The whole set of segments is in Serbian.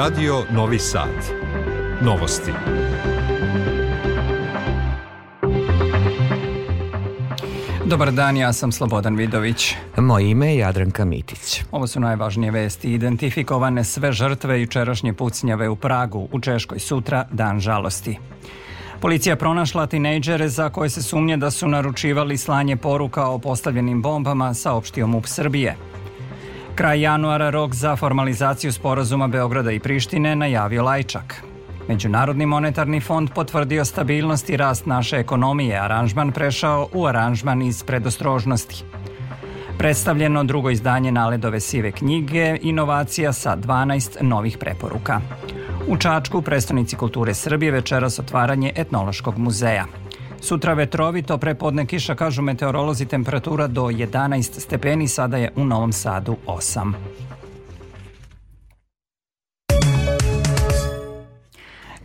Radio Novi Sad. Novosti. Dobar dan, ja sam Slobodan Vidović. Moje ime je Jadranka Mitić. Ovo su najvažnije vesti. Identifikovane sve žrtve jučerašnje pucnjave u Pragu, u Češkoj sutra, dan žalosti. Policija pronašla tinejdžere za koje se sumnje da su naručivali slanje poruka o postavljenim bombama, saopštio MUP Srbije. Kraj januara rok za formalizaciju sporazuma Beograda i Prištine najavio Lajčak. Međunarodni monetarni fond potvrdio stabilnost i rast naše ekonomije, aranžman prešao u aranžman iz predostrožnosti. Predstavljeno drugo izdanje Naledove sive knjige, inovacija sa 12 novih preporuka. U Čačku, prestonici kulture Srbije, večeras otvaranje etnološkog muzeja. Sutra vetrovito, prepodne kiša, kažu meteorolozi, temperatura do 11 stepeni, sada je u Novom Sadu 8.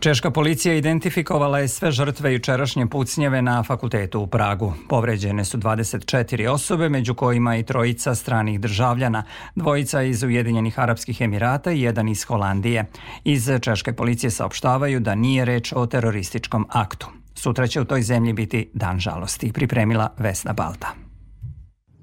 Češka policija identifikovala je sve žrtve jučerašnje pucnjeve na fakultetu u Pragu. Povređene su 24 osobe, među kojima i trojica stranih državljana, dvojica iz Ujedinjenih Arapskih Emirata i jedan iz Holandije. Iz Češke policije saopštavaju da nije reč o terorističkom aktu. Sutra će u toj zemlji biti dan žalosti, pripremila Vesna Balta.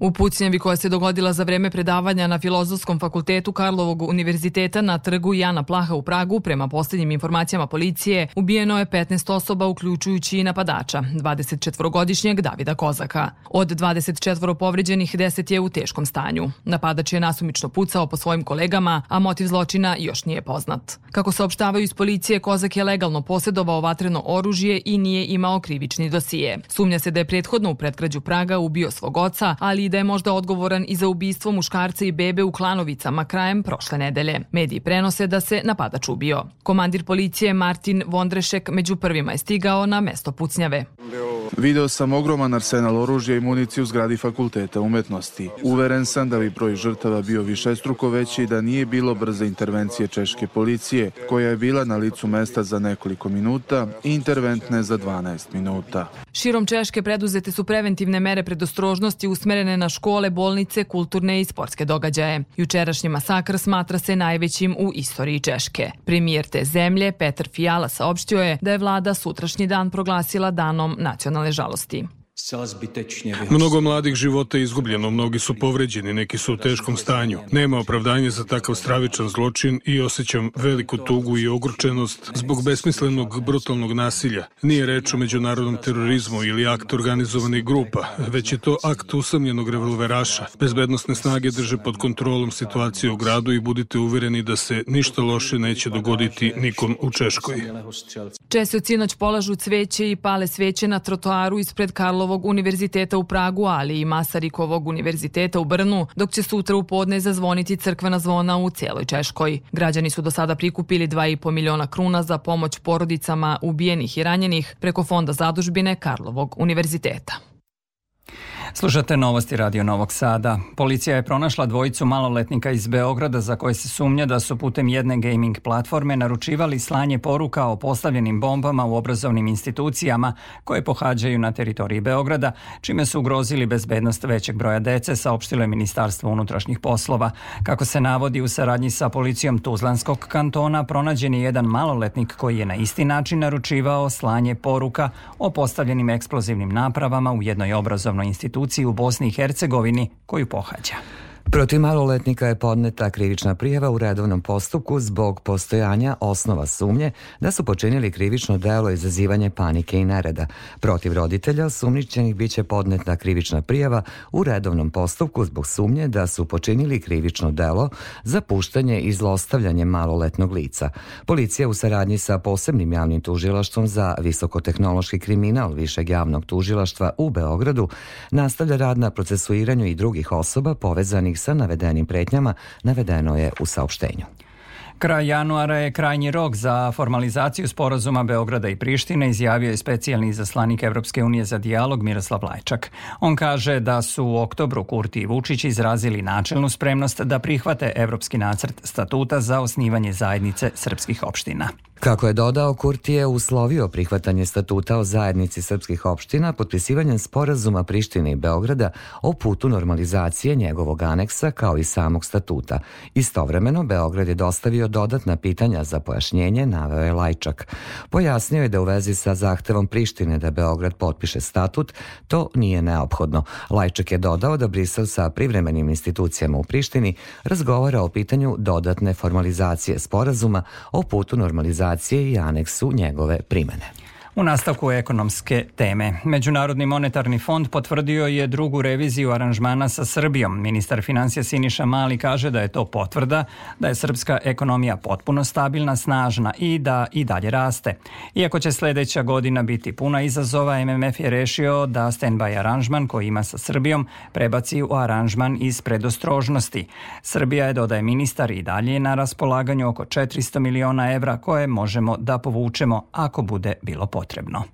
U pucnjevi koja se dogodila za vreme predavanja na Filozofskom fakultetu Karlovog univerziteta na trgu Jana Plaha u Pragu, prema poslednjim informacijama policije, ubijeno je 15 osoba, uključujući i napadača, 24-godišnjeg Davida Kozaka. Od 24 povređenih, 10 je u teškom stanju. Napadač je nasumično pucao po svojim kolegama, a motiv zločina još nije poznat. Kako saopštavaju iz policije, Kozak je legalno posjedovao vatreno oružje i nije imao krivični dosije. Sumnja se da je prethodno u predgrađu Praga ubio svog oca, ali i da je možda odgovoran i za ubistvo muškarca i bebe u Klanovicama krajem prošle nedelje. Mediji prenose da se napadač ubio. Komandir policije Martin Vondrešek među prvima je stigao na mesto pucnjave. Video sam ogroman arsenal oružja i municije u zgradi fakulteta umetnosti. Uveren sam da bi broj žrtava bio višestruko veći i da nije bilo brze intervencije češke policije, koja je bila na licu mesta za nekoliko minuta i interventne za 12 minuta. Širom Češke preduzete su preventivne mere predostrožnosti usmerene na škole, bolnice, kulturne i sportske događaje. Jučerašnji masakr smatra se najvećim u istoriji Češke. Premijer te zemlje, Petar Fijala, saopštio je da je vlada sutrašnji dan proglasila danom nacionalne žalosti. Mnogo mladih života je izgubljeno, mnogi su povređeni, neki su u teškom stanju. Nema opravdanja za takav stravičan zločin i osjećam veliku tugu i ogručenost zbog besmislenog brutalnog nasilja. Nije reč o međunarodnom terorizmu ili akt organizovanih grupa, već je to akt usamljenog revolveraša. Bezbednostne snage drže pod kontrolom situaciju u gradu i budite uvereni da se ništa loše neće dogoditi nikom u Češkoj. Česi od sinoć polažu cveće i pale sveće na trotoaru ispred Karlova Karlovog univerziteta u Pragu, ali i Masarikovog univerziteta u Brnu, dok će sutra u podne zazvoniti crkvena zvona u cijeloj Češkoj. Građani su do sada prikupili 2,5 miliona kruna za pomoć porodicama ubijenih i ranjenih preko fonda zadužbine Karlovog univerziteta. Slušate novosti Radio Novog Sada. Policija je pronašla dvojicu maloletnika iz Beograda za koje se sumnja da su putem jedne gaming platforme naručivali slanje poruka o postavljenim bombama u obrazovnim institucijama koje pohađaju na teritoriji Beograda, čime su ugrozili bezbednost većeg broja dece, saopštilo je Ministarstvo unutrašnjih poslova. Kako se navodi u saradnji sa policijom Tuzlanskog kantona, pronađen je jedan maloletnik koji je na isti način naručivao slanje poruka o postavljenim eksplozivnim napravama u jednoj obrazovnoj instituciji instituciji u Bosni i Hercegovini koju pohađa. Protiv maloletnika je podneta krivična prijava u redovnom postupku zbog postojanja osnova sumnje da su počinili krivično delo izazivanje panike i nereda. Protiv roditelja sumničenih biće podneta krivična prijava u redovnom postupku zbog sumnje da su počinili krivično delo za puštanje i zlostavljanje maloletnog lica. Policija u saradnji sa posebnim javnim tužilaštvom za visokotehnološki kriminal Višeg javnog tužilaštva u Beogradu nastavlja rad na procesuiranju i drugih osoba povezanih povezanih sa navedenim pretnjama, navedeno je u saopštenju. Kraj januara je krajnji rok za formalizaciju sporazuma Beograda i Prištine, izjavio je specijalni izaslanik Evropske unije za dijalog Miroslav Lajčak. On kaže da su u oktobru Kurti i Vučić izrazili načelnu spremnost da prihvate evropski nacrt statuta za osnivanje zajednice srpskih opština. Kako je dodao, Kurti je uslovio prihvatanje statuta o zajednici srpskih opština potpisivanjem sporazuma Prištine i Beograda o putu normalizacije njegovog aneksa kao i samog statuta. Istovremeno, Beograd je dostavio dodatna pitanja za pojašnjenje, naveo je Lajčak. Pojasnio je da u vezi sa zahtevom Prištine da Beograd potpiše statut, to nije neophodno. Lajčak je dodao da Brisel sa privremenim institucijama u Prištini razgovara o pitanju dodatne formalizacije sporazuma o putu normalizacije dokumentacije i aneksu njegove primene. U nastavku ekonomske teme. Međunarodni monetarni fond potvrdio je drugu reviziju aranžmana sa Srbijom. Ministar financija Siniša Mali kaže da je to potvrda da je srpska ekonomija potpuno stabilna, snažna i da i dalje raste. Iako će sledeća godina biti puna izazova, MMF je rešio da stand-by aranžman koji ima sa Srbijom prebaci u aranžman iz predostrožnosti. Srbija je, dodaje ministar, i dalje na raspolaganju oko 400 miliona evra koje možemo da povučemo ako bude bilo potrebno potrebno.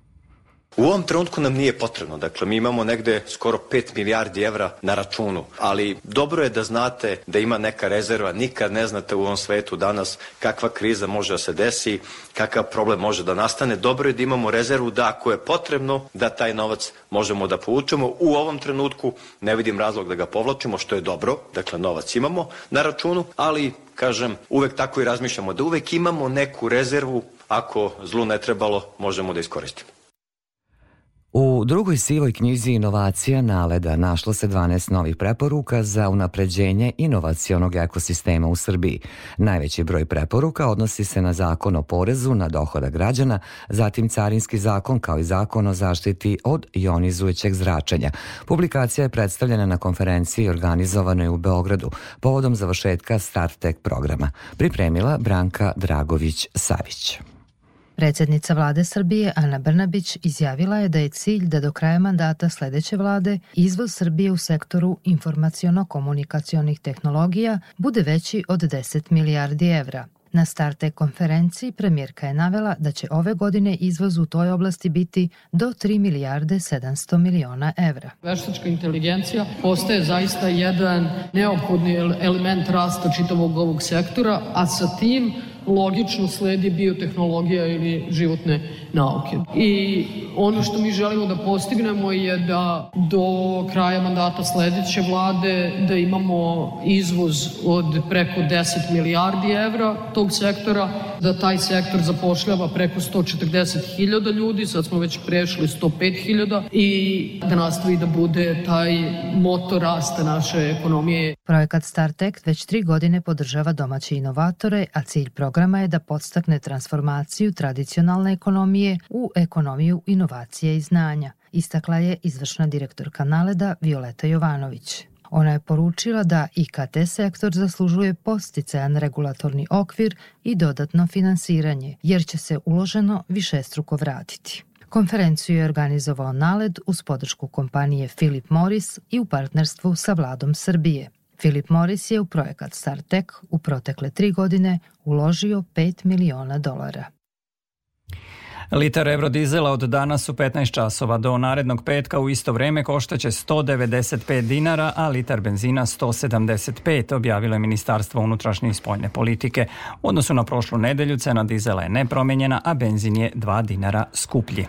U ovom trenutku nam nije potrebno, dakle mi imamo negde skoro 5 milijardi evra na računu, ali dobro je da znate da ima neka rezerva, nikad ne znate u ovom svetu danas kakva kriza može da se desi, kakav problem može da nastane, dobro je da imamo rezervu da ako je potrebno da taj novac možemo da povučemo. U ovom trenutku ne vidim razlog da ga povlačimo, što je dobro, dakle novac imamo na računu, ali kažem, uvek tako i razmišljamo, da uvek imamo neku rezervu ako zlu ne trebalo, možemo da iskoristimo. U drugoj sivoj knjizi inovacija naleda našlo se 12 novih preporuka za unapređenje inovacionog ekosistema u Srbiji. Najveći broj preporuka odnosi se na zakon o porezu na dohoda građana, zatim carinski zakon kao i zakon o zaštiti od ionizujućeg zračenja. Publikacija je predstavljena na konferenciji organizovanoj u Beogradu povodom završetka StarTech programa. Pripremila Branka Dragović-Savić. Predsednica vlade Srbije Ana Brnabić izjavila je da je cilj da do kraja mandata sledeće vlade izvoz Srbije u sektoru informaciono-komunikacionih tehnologija bude veći od 10 milijardi evra. Na starte konferenciji premijerka je navela da će ove godine izvoz u toj oblasti biti do 3 milijarde 700 miliona evra. Veštačka inteligencija postaje zaista jedan neophodni element rasta čitavog ovog sektora, a sa tim logično sledi biotehnologija ili životne nauke. I ono što mi želimo da postignemo je da do kraja mandata sledeće vlade da imamo izvoz od preko 10 milijardi evra tog sektora, da taj sektor zapošljava preko 140.000 ljudi, sad smo već prešli 105.000 i da nastavi da bude taj motor rasta naše ekonomije. Projekat StarTech već tri godine podržava domaće inovatore, a cilj programa je da podstakne transformaciju tradicionalne ekonomije u ekonomiju inovacije i znanja, istakla je izvršna direktorka Naleda Violeta Jovanović. Ona je poručila da IKT sektor zaslužuje posticajan regulatorni okvir i dodatno finansiranje, jer će se uloženo višestruko vratiti. Konferenciju je organizovao NALED uz podršku kompanije Philip Morris i u partnerstvu sa vladom Srbije. Philip Morris je u projekat StarTech u protekle tri godine uložio 5 miliona dolara. Litar eurodizela od danas u 15 časova do narednog petka u isto vreme koštaće 195 dinara, a litar benzina 175, objavilo je Ministarstvo unutrašnje i spoljne politike. U odnosu na prošlu nedelju cena dizela je nepromenjena, a benzin je 2 dinara skuplji.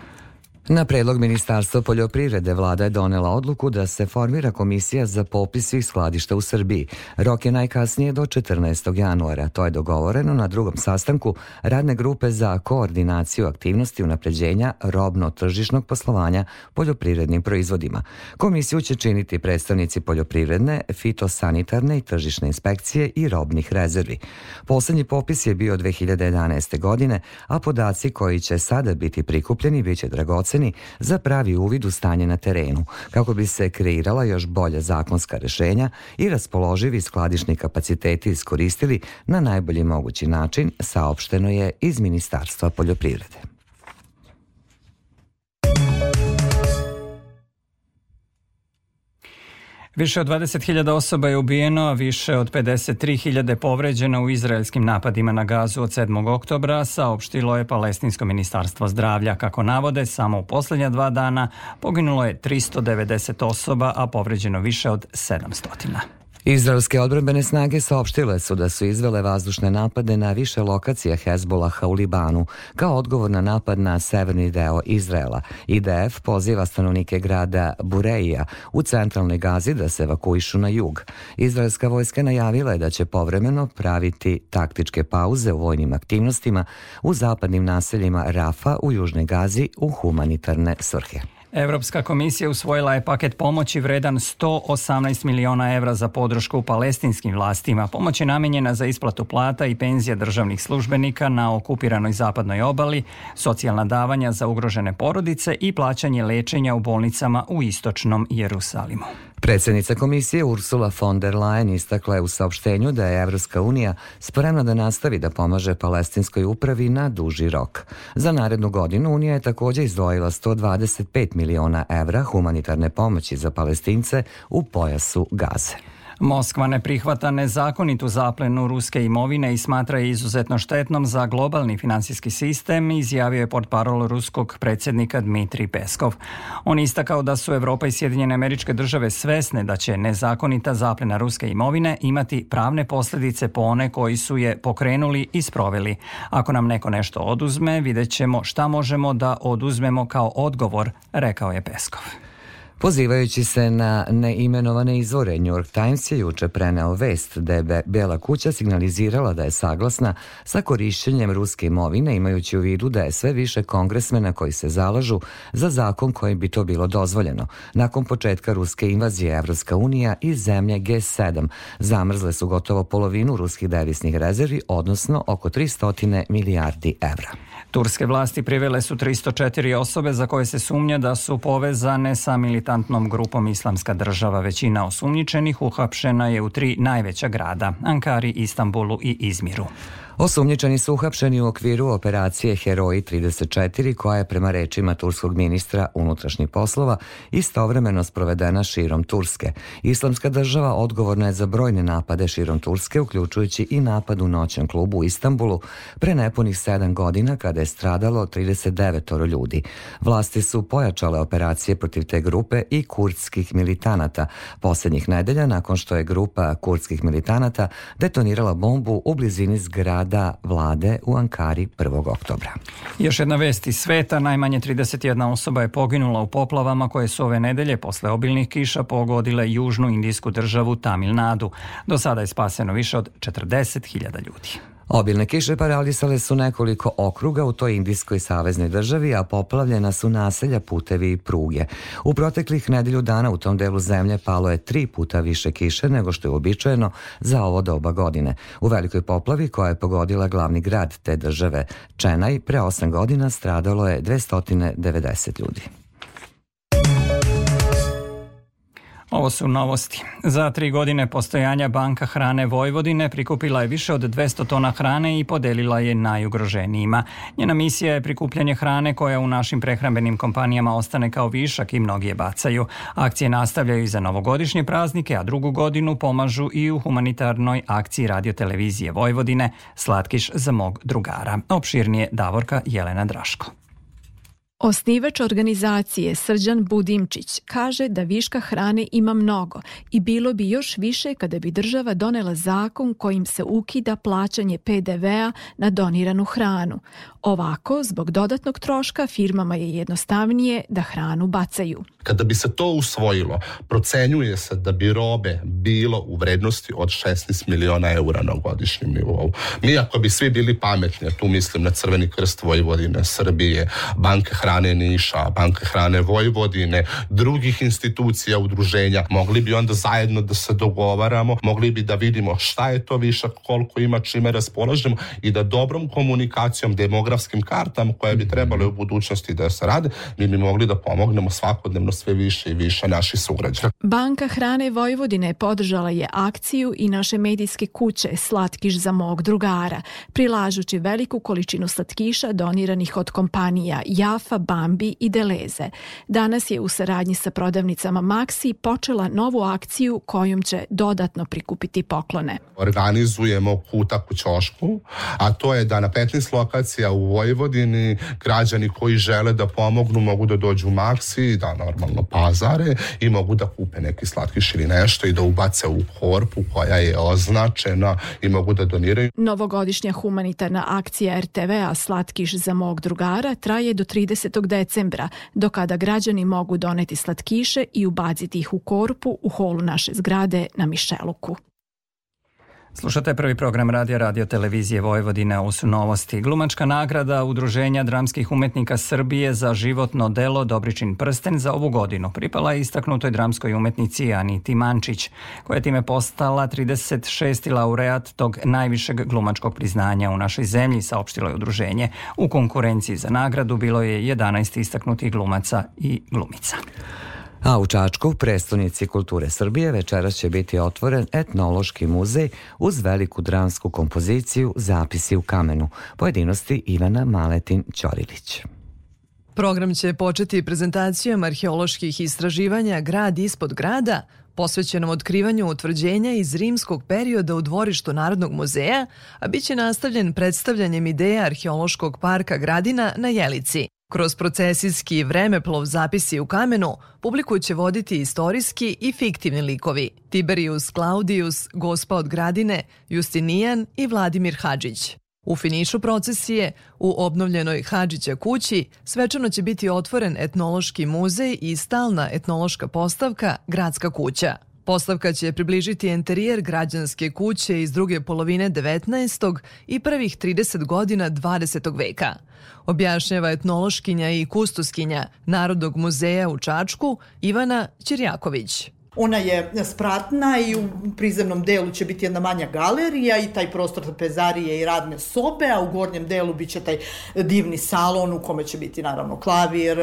Na predlog Ministarstva poljoprivrede vlada je donela odluku da se formira komisija za popis svih skladišta u Srbiji. Rok je najkasnije do 14. januara. To je dogovoreno na drugom sastanku radne grupe za koordinaciju aktivnosti unapređenja robno-tržišnog poslovanja poljoprivrednim proizvodima. Komisiju će činiti predstavnici poljoprivredne, fitosanitarne i tržišne inspekcije i robnih rezervi. Poslednji popis je bio 2011. godine, a podaci koji će sada biti prikupljeni biće dragoceni dragoceni za pravi uvid u stanje na terenu, kako bi se kreirala još bolja zakonska rešenja i raspoloživi skladišni kapaciteti iskoristili na najbolji mogući način, saopšteno je iz Ministarstva poljoprivrede. Više od 20.000 osoba je ubijeno, a više od 53.000 povređeno u izraelskim napadima na gazu od 7. oktobra, saopštilo je Palestinsko ministarstvo zdravlja. Kako navode, samo u poslednja dva dana poginulo je 390 osoba, a povređeno više od 700. Izraelske odbrambene snage saopštile su da su izvele vazdušne napade na više lokacija Hezbolaha u Libanu kao odgovor na napad na severni deo Izraela. IDF poziva stanovnike grada Bureija u centralnoj Gazi da se evakuišu na jug. Izraelska vojska najavila je da će povremeno praviti taktičke pauze u vojnim aktivnostima u zapadnim naseljima Rafa u južnoj Gazi u humanitarne svrhe. Evropska komisija usvojila je paket pomoći vredan 118 miliona evra za podršku palestinskim vlastima. Pomoć je namenjena za isplatu plata i penzija državnih službenika na okupiranoj zapadnoj obali, socijalna davanja za ugrožene porodice i plaćanje lečenja u bolnicama u istočnom Jerusalimu. Predsednica komisije Ursula von der Leyen istakla je u saopštenju da je Evropska unija spremna da nastavi da pomaže palestinskoj upravi na duži rok. Za narednu godinu Unija je takođe izdvojila 125 miliona evra humanitarne pomoći za palestince u pojasu Gaze. Moskva ne prihvata nezakonitu zaplenu ruske imovine i smatra je izuzetno štetnom za globalni finansijski sistem, izjavio je portparol ruskog predsjednika Dmitri Peskov. On istakao da su Evropa i Sjedinjene američke države svesne da će nezakonita zaplena ruske imovine imati pravne posljedice po one koji su je pokrenuli i sproveli. Ako nam neko nešto oduzme, vidjet ćemo šta možemo da oduzmemo kao odgovor, rekao je Peskov. Pozivajući se na neimenovane izvore, New York Times je juče preneo vest da je Bela kuća signalizirala da je saglasna sa korišćenjem ruske imovine imajući u vidu da je sve više kongresmena koji se zalažu za zakon kojim bi to bilo dozvoljeno. Nakon početka ruske invazije Evropska unija i zemlje G7 zamrzle su gotovo polovinu ruskih devisnih rezervi, odnosno oko 300 milijardi evra. Turske vlasti privele su 304 osobe za koje se sumnja da su povezane sa militantnom grupom Islamska država. Većina osumnjičenih uhapšena je u tri najveća grada, Ankari, Istanbulu i Izmiru. Osumnjičeni su uhapšeni u okviru operacije Heroji 34 koja je prema rečima turskog ministra unutrašnjih poslova istovremeno sprovedena širom Turske. Islamska država odgovorna je za brojne napade širom Turske, uključujući i napad u noćnom klubu u Istanbulu pre nepunih sedam godina kada je stradalo 39 ljudi. Vlasti su pojačale operacije protiv te grupe i kurdskih militanata poslednjih nedelja nakon što je grupa kurdskih militanata detonirala bombu u blizini zgrada rada vlade u Ankari 1. oktobra. Još jedna vest iz sveta, najmanje 31 osoba je poginula u poplavama koje su ove nedelje posle obilnih kiša pogodile južnu indijsku državu Tamil Nadu. Do sada je spaseno više od 40.000 ljudi. Obilne kiše paralisale su nekoliko okruga u toj indijskoj saveznoj državi, a poplavljena su naselja, putevi i pruge. U proteklih nedelju dana u tom delu zemlje palo je tri puta više kiše nego što je uobičajeno za ovo doba godine. U velikoj poplavi koja je pogodila glavni grad te države, Čenaj, pre osam godina stradalo je 290 ljudi. Ovo su novosti. Za tri godine postojanja Banka hrane Vojvodine prikupila je više od 200 tona hrane i podelila je najugroženijima. Njena misija je prikupljanje hrane koja u našim prehrambenim kompanijama ostane kao višak i mnogi je bacaju. Akcije nastavljaju i za novogodišnje praznike, a drugu godinu pomažu i u humanitarnoj akciji radiotelevizije Vojvodine Slatkiš za mog drugara. Opširnije Davorka Jelena Draško. Osnivač organizacije Srđan Budimčić kaže da viška hrane ima mnogo i bilo bi još više kada bi država donela zakon kojim se ukida plaćanje PDV-a na doniranu hranu. Ovako, zbog dodatnog troška, firmama je jednostavnije da hranu bacaju. Kada bi se to usvojilo, procenjuje se da bi robe bilo u vrednosti od 16 miliona eura na godišnjem nivou. Mi ako bi svi bili pametni, tu mislim na Crveni krst Vojvodine, Srbije, Banke hrane Niša, Banke hrane Vojvodine, drugih institucija, udruženja, mogli bi onda zajedno da se dogovaramo, mogli bi da vidimo šta je to višak, koliko ima, čime raspolažemo i da dobrom komunikacijom, demografskim kartama koje bi trebale u budućnosti da se rade, mi bi mogli da pomognemo svakodnevno sve više i više naših sugrađana. Banka hrane Vojvodine podržala je akciju i naše medijske kuće Slatkiš za mog drugara, prilažući veliku količinu slatkiša doniranih od kompanija Jafa, Bambi i Deleze. Danas je u saradnji sa prodavnicama Maxi počela novu akciju kojom će dodatno prikupiti poklone. Organizujemo kutak u Ćošku, a to je da na 15 lokacija u Vojvodini građani koji žele da pomognu mogu da dođu u Maxi, da normalno pazare i mogu da kupe neki slatkiš ili nešto i da ubace u korpu koja je označena i mogu da doniraju. Novogodišnja humanitarna akcija RTV-a Slatkiš za mog drugara traje do 30. decembra, do kada građani mogu doneti slatkiše i ubaciti ih u korpu u holu naše zgrade na Mišeluku. Slušate prvi program Radija Radio Televizije Vojvodine, su novosti. Glumačka nagrada Udruženja dramskih umetnika Srbije za životno delo Dobričin prsten za ovu godinu pripala je istaknutoj dramskoj umetnici Aniti Mančić, koja je time postala 36. laureat tog najvišeg glumačkog priznanja u našoj zemlji, saopštilo je udruženje. U konkurenciji za nagradu bilo je 11 istaknutih glumaca i glumica. A u Čačku, prestonici kulture Srbije, večeras će biti otvoren etnološki muzej uz veliku dramsku kompoziciju Zapisi u kamenu. Pojedinosti Ivana Maletin Ćorilić. Program će početi prezentacijom arheoloških istraživanja Grad ispod grada, posvećenom otkrivanju utvrđenja iz rimskog perioda u dvorištu Narodnog muzeja, a bit će nastavljen predstavljanjem ideja arheološkog parka Gradina na Jelici. Kroz procesijski vremeplov zapisi u kamenu, publiku će voditi istorijski i fiktivni likovi Tiberius Claudius, gospa od Gradine, Justinijan i Vladimir Hadžić. U finišu procesije, u obnovljenoj Hadžića kući, svečano će biti otvoren etnološki muzej i stalna etnološka postavka Gradska kuća. Postavka će približiti enterijer građanske kuće iz druge polovine 19. i prvih 30 godina 20. veka. Objašnjava etnološkinja i kustoskinja Narodnog muzeja u Čačku Ivana Ćirjaković. Ona je spratna i u prizemnom delu će biti jedna manja galerija i taj prostor trapezarije i radne sobe, a u gornjem delu biće taj divni salon u kome će biti naravno klavir,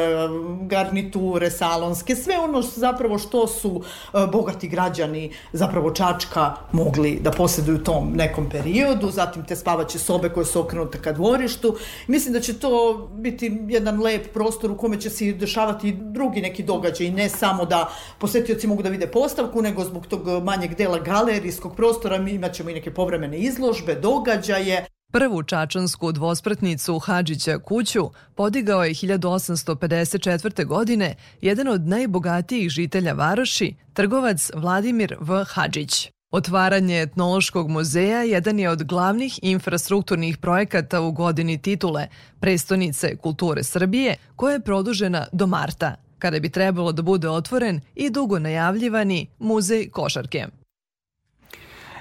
garniture salonske, sve ono što zapravo što su e, bogati građani zapravo Čačka mogli da posjeduju u tom nekom periodu, zatim te spavaće sobe koje su okrenute ka dvorištu. Mislim da će to biti jedan lep prostor u kome će se dešavati drugi neki događaj, ne samo da posetioci mogu da vide postavku, nego zbog tog manjeg dela galerijskog prostora mi imat ćemo i neke povremene izložbe, događaje. Prvu čačansku dvospratnicu Hadžića kuću podigao je 1854. godine jedan od najbogatijih žitelja Varoši, trgovac Vladimir V. Hadžić. Otvaranje etnološkog muzeja jedan je od glavnih infrastrukturnih projekata u godini titule Prestonice kulture Srbije, koja je produžena do marta kada bi trebalo da bude otvoren i dugo najavljivani muzej košarke.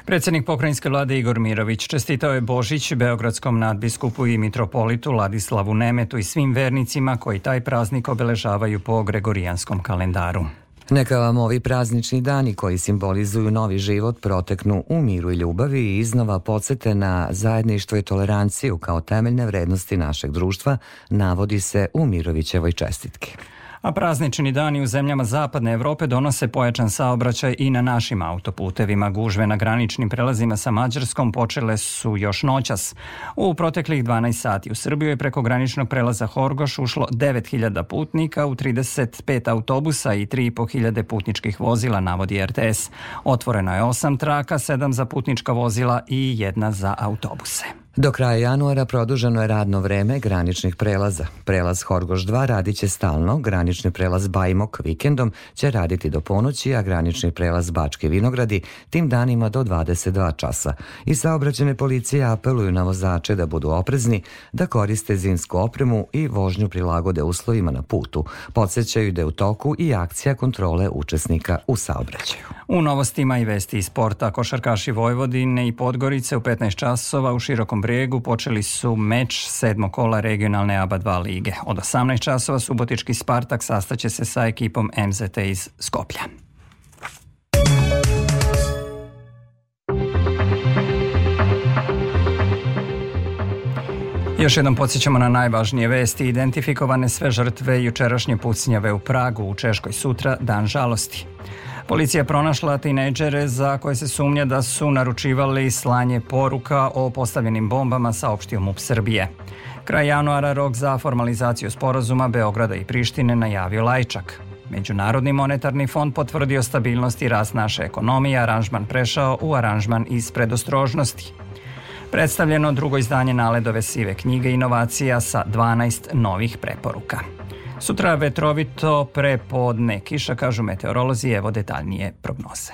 Predsednik pokrajinske vlade Igor Mirović čestitao je Božić Beogradskom nadbiskupu i mitropolitu Ladislavu Nemetu i svim vernicima koji taj praznik obeležavaju po gregorijanskom kalendaru. Neka vam ovi praznični dani koji simbolizuju novi život proteknu u miru i ljubavi i iznova podsete na zajedništvo i toleranciju kao temeljne vrednosti našeg društva, navodi se u Mirovićevoj čestitki a praznični dani u zemljama Zapadne Evrope donose pojačan saobraćaj i na našim autoputevima. Gužve na graničnim prelazima sa Mađarskom počele su još noćas. U proteklih 12 sati u Srbiju je preko graničnog prelaza Horgoš ušlo 9000 putnika u 35 autobusa i 3500 putničkih vozila, navodi RTS. Otvoreno je 8 traka, 7 za putnička vozila i jedna za autobuse. Do kraja januara produženo je radno vreme graničnih prelaza. Prelaz Horgoš 2 radit će stalno, granični prelaz Bajmok vikendom će raditi do ponoći, a granični prelaz Bački Vinogradi tim danima do 22 časa. I saobraćene policije apeluju na vozače da budu oprezni, da koriste zimsku opremu i vožnju prilagode uslovima na putu. Podsećaju da je u toku i akcija kontrole učesnika u saobraćaju. U novostima i vesti iz sporta košarkaši Vojvodine i Podgorice u 15 časova u širokom bregu počeli su meč sedmo kola regionalne ABA 2 lige. Od 18 časova Subotički Spartak sastaće se sa ekipom MZT iz Skoplja. Još jednom podsjećamo na najvažnije vesti. Identifikovane sve žrtve jučerašnje pucnjave u Pragu, u Češkoj sutra, dan žalosti. Policija pronašla tinejdžere za koje se sumnja da su naručivali slanje poruka o postavljenim bombama, saopštio MUP Srbije. Kraj januara rok za formalizaciju sporazuma Beograda i Prištine najavio Lajčak. Međunarodni monetarni fond potvrdio stabilnost i rast naše ekonomije, aranžman prešao u aranžman iz predostrožnosti. Predstavljeno drugo izdanje naledove sive knjige inovacija sa 12 novih preporuka. Sutra vetrovito prepodne kiša, kažu meteorolozi, evo detaljnije prognoze.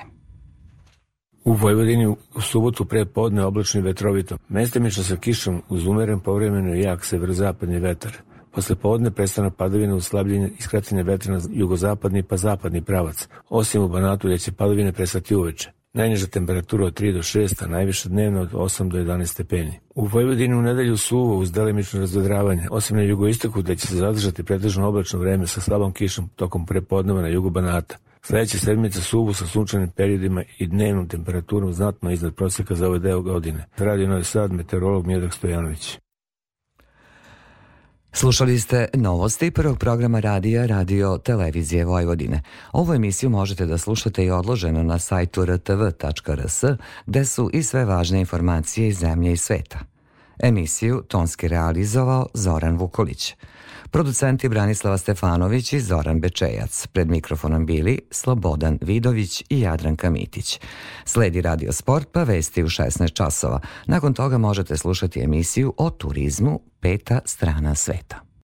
U Vojvodini u subotu pre podne oblačno vetrovito. Mestimično sa kišom uz umeren povremeno jak severozapadni vetar. Posle podne prestana padavina uz i skratanje vetra na jugozapadni pa zapadni pravac, osim u Banatu gde će padavine prestati uveče. Najniža temperatura od 3 do 6, a najviša dnevna od 8 do 11 stepeni. U Vojvodini u nedelju suvo uz delimično razvedravanje, osim na jugoistoku gde će se zadržati pretežno oblačno vreme sa slabom kišom tokom prepodneva na jugu Banata. Sledeća sedmica suvu sa sunčanim periodima i dnevnom temperaturom znatno iznad proseka za ovaj deo godine. Radio Novi Sad, meteorolog Miodak Stojanović. Slušali ste novosti prvog programa radija Radio Televizije Vojvodine. Ovu emisiju možete da slušate i odloženo na sajtu rtv.rs gde su i sve važne informacije iz zemlje i sveta. Emisiju tonski realizovao Zoran Vukolić. Producenti Branislava Stefanović i Zoran Bečejac. Pred mikrofonom bili Slobodan Vidović i Jadranka Mitić. Sledi Radio Sport pa vesti u 16 časova. Nakon toga možete slušati emisiju o turizmu Peta strana sveta.